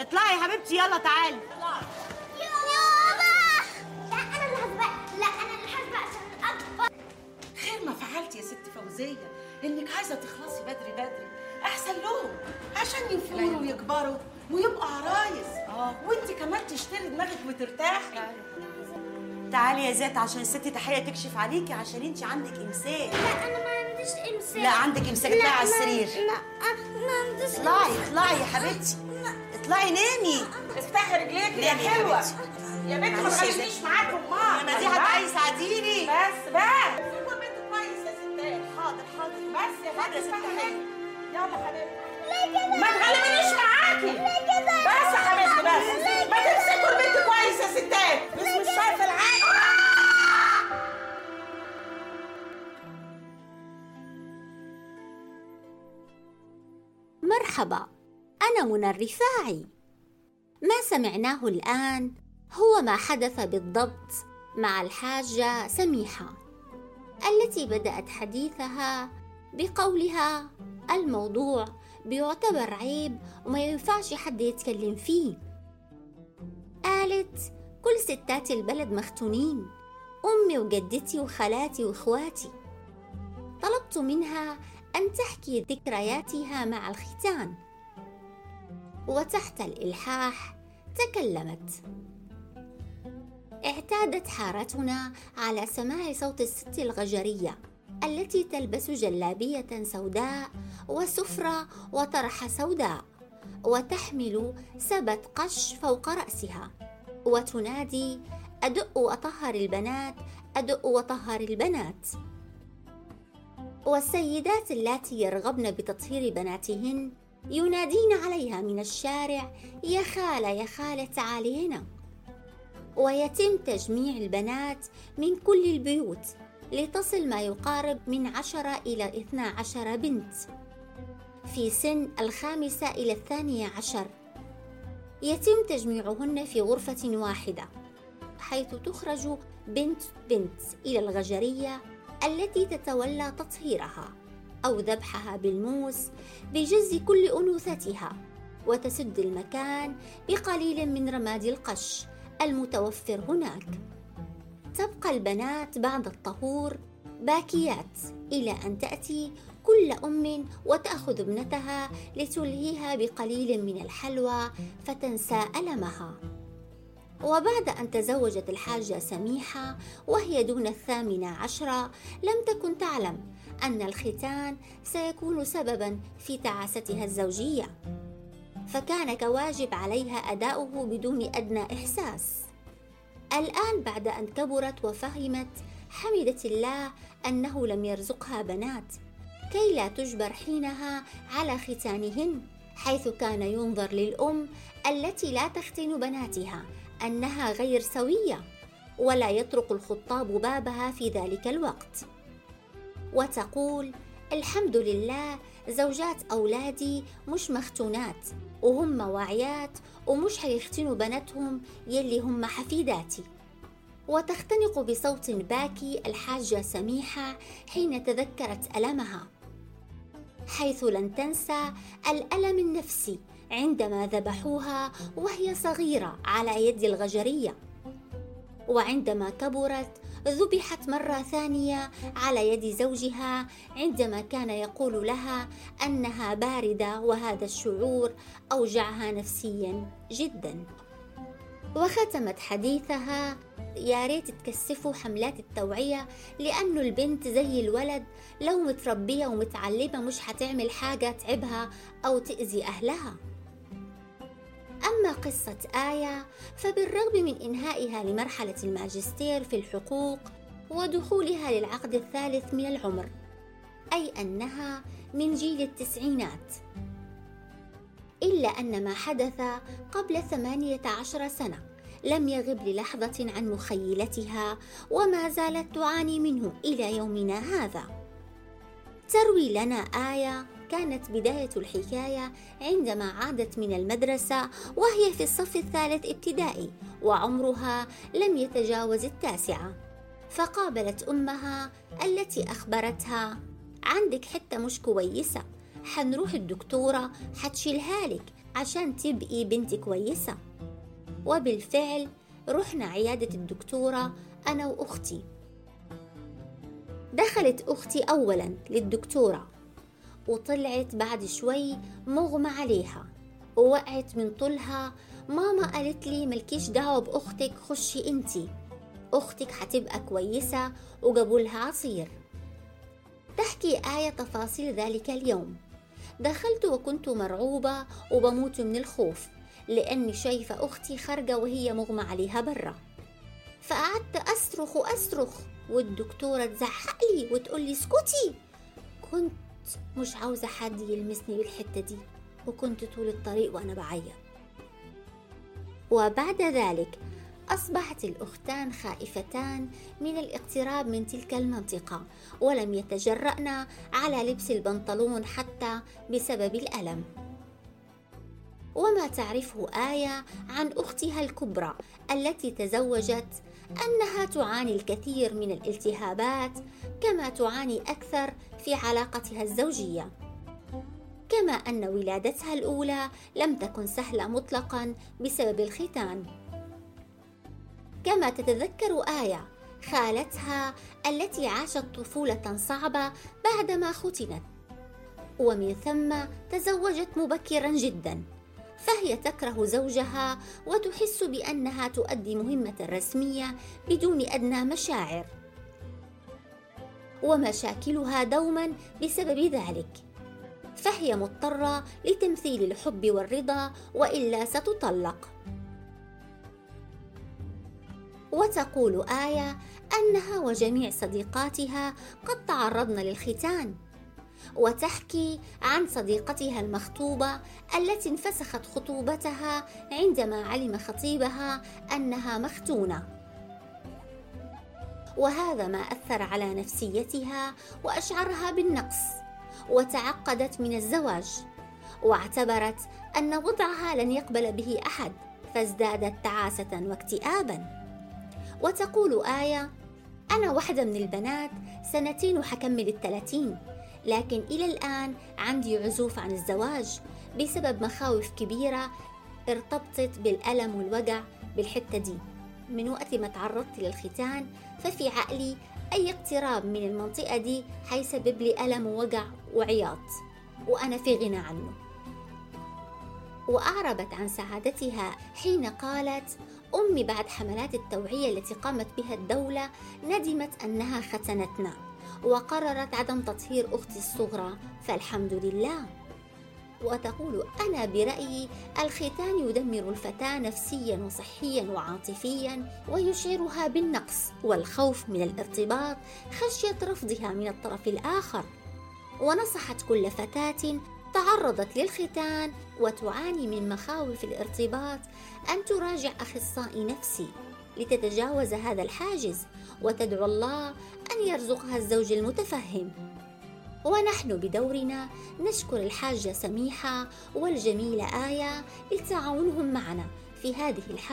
اطلعي يا حبيبتي يلا تعالي. يابا لا أنا اللي هسبق لا أنا اللي هسبق عشان اكبر خير ما فعلتي يا ست فوزية إنك عايزة تخلصي بدري بدري. أحسن لهم عشان يفوروا ويكبروا ويبقوا عرايس. آه. وانت كمان تشتري دماغك وترتاحي. تعالي يا ذات عشان الست تحية تكشف عليكي عشان انت عندك إمساك. لا أنا ما عنديش إمساك. لا عندك إمساك. اطلعي على السرير. لا ما عنديش اطلعي. اطلعي يا حبيبتي. اطلعي نامي. افتحي رجليك يا حلوة. يا بنت ما ست. معاكم ما أنا دي هتعي ساعديني. بس بقى سيبوا البنت كويس يا ستات. حاضر حاضر. بس يا حاضر يا ست. يلا حبيبتي. ما تغلبنيش معاكي. بس يا حبيبتي بس. ما تمسكوا البنت كويس يا ستات. بس مش شايفة العين. مرحبا. أنا منى الرفاعي. ما سمعناه الآن هو ما حدث بالضبط مع الحاجة سميحة التي بدأت حديثها بقولها الموضوع بيعتبر عيب وما ينفعش حد يتكلم فيه. قالت كل ستات البلد مختونين أمي وجدتي وخالاتي وإخواتي. طلبت منها أن تحكي ذكرياتها مع الختان. وتحت الإلحاح تكلمت. اعتادت حارتنا على سماع صوت الست الغجرية التي تلبس جلابية سوداء وسفرة وطرحة سوداء وتحمل سبت قش فوق رأسها وتنادي أدق وأطهر البنات أدق وطهر البنات. والسيدات اللاتي يرغبن بتطهير بناتهن ينادين عليها من الشارع يا خالة يا خالة تعالي هنا. ويتم تجميع البنات من كل البيوت لتصل ما يقارب من عشرة إلى اثنا عشر بنت في سن الخامسة إلى الثانية عشر. يتم تجميعهن في غرفة واحدة حيث تخرج بنت بنت إلى الغجرية التي تتولى تطهيرها. أو ذبحها بالموس بجز كل أنوثتها وتسد المكان بقليل من رماد القش المتوفر هناك. تبقى البنات بعد الطهور باكيات إلى أن تأتي كل أم وتأخذ ابنتها لتلهيها بقليل من الحلوى فتنسى ألمها. وبعد أن تزوجت الحاجة سميحة وهي دون الثامنة عشرة لم تكن تعلم أن الختان سيكون سببا في تعاستها الزوجية فكان كواجب عليها أداؤه بدون أدنى إحساس. الآن بعد أن كبرت وفهمت حمدت الله أنه لم يرزقها بنات. كي لا تجبر حينها على ختانهن حيث كان ينظر للأم التي لا تختن بناتها أنها غير سوية ولا يطرق الخطاب بابها في ذلك الوقت. وتقول الحمد لله زوجات أولادي مش مختونات وهم واعيات ومش هيختنوا بناتهم يلي هم حفيداتي. وتختنق بصوت باكي الحاجة سميحة حين تذكرت ألمها. حيث لن تنسى الألم النفسي عندما ذبحوها وهي صغيرة على يد الغجرية. وعندما كبرت ذبحت مرة ثانية على يد زوجها عندما كان يقول لها أنها باردة وهذا الشعور أوجعها نفسيا جدا. وختمت حديثها يا ريت تكثفوا حملات التوعية لأنه البنت زي الولد لو متربية ومتعلمة مش حتعمل حاجة تعبها أو تأذي أهلها. أما قصة آية فبالرغم من إنهائها لمرحلة الماجستير في الحقوق ودخولها للعقد الثالث من العمر أي أنها من جيل التسعينات. إلا أن ما حدث قبل ثمانية عشر سنة لم يغب للحظة عن مخيلتها وما زالت تعاني منه إلى يومنا هذا. تروي لنا آية كانت بداية الحكاية عندما عادت من المدرسة وهي في الصف الثالث ابتدائي وعمرها لم يتجاوز التاسعة. فقابلت أمها التي أخبرتها عندك حتة مش كويسة حنروح الدكتورة حتشيلها لك عشان تبقي بنت كويسة. وبالفعل رحنا عيادة الدكتورة أنا وأختي. دخلت أختي أولا للدكتورة. وطلعت بعد شوي مغمى عليها ووقعت من طولها. ماما قالت لي ملكيش دعوة بأختك خشي انتي. أختك حتبقى كويسة وجابولها عصير. تحكي آية تفاصيل ذلك اليوم. دخلت وكنت مرعوبة وبموت من الخوف لأني شايفة أختي خارجة وهي مغمى عليها برا. فقعدت أصرخ وأصرخ والدكتورة تزعق لي وتقول لي اسكتي. كنت مش عاوزة حد يلمسني بالحتة دي. وكنت طول الطريق وأنا بعيط. وبعد ذلك أصبحت الأختان خائفتان من الاقتراب من تلك المنطقة ولم يتجرأن على لبس البنطلون حتى بسبب الألم. وما تعرفه آية عن أختها الكبرى التي تزوجت أنها تعاني الكثير من الالتهابات كما تعاني أكثر في علاقتها الزوجية. كما أن ولادتها الأولى لم تكن سهلة مطلقا بسبب الختان. كما تتذكر آية خالتها التي عاشت طفولة صعبة بعدما ختنت. ومن ثم تزوجت مبكرا جدا. فهي تكره زوجها وتحس بأنها تؤدي مهمة رسمية بدون أدنى مشاعر. ومشاكلها دوما بسبب ذلك. فهي مضطرة لتمثيل الحب والرضا وإلا ستطلق. وتقول آية أنها وجميع صديقاتها قد تعرضن للختان. وتحكي عن صديقتها المخطوبة التي انفسخت خطوبتها عندما علم خطيبها أنها مختونه وهذا ما أثر على نفسيتها وأشعرها بالنقص وتعقدت من الزواج واعتبرت أن وضعها لن يقبل به أحد فازدادت تعاسة واكتئابا. وتقول آية أنا واحدة من البنات سنتين وحكمل الثلاثين لكن إلى الآن عندي عزوف عن الزواج. بسبب مخاوف كبيرة ارتبطت بالألم والوجع بالحتة دي. من وقت ما تعرضت للختان ففي عقلي أي اقتراب من المنطقة دي حيسبب لي ألم ووجع وعياط. وأنا في غنى عنه. وأعربت عن سعادتها حين قالت أمي بعد حملات التوعية التي قامت بها الدولة ندمت أنها ختنتنا. وقررت عدم تطهير أختي الصغرى فالحمد لله. وتقول أنا برأيي الختان يدمر الفتاة نفسيا وصحيا وعاطفيا ويشعرها بالنقص والخوف من الارتباط خشية رفضها من الطرف الآخر. ونصحت كل فتاة تعرضت للختان وتعاني من مخاوف الارتباط. أن تراجع أخصائي نفسي لتتجاوز هذا الحاجز وتدعو الله أن يرزقها الزوج المتفهم. ونحن بدورنا نشكر الحاجة سميحة والجميلة آية لتعاونهم معنا في هذه الحلقة.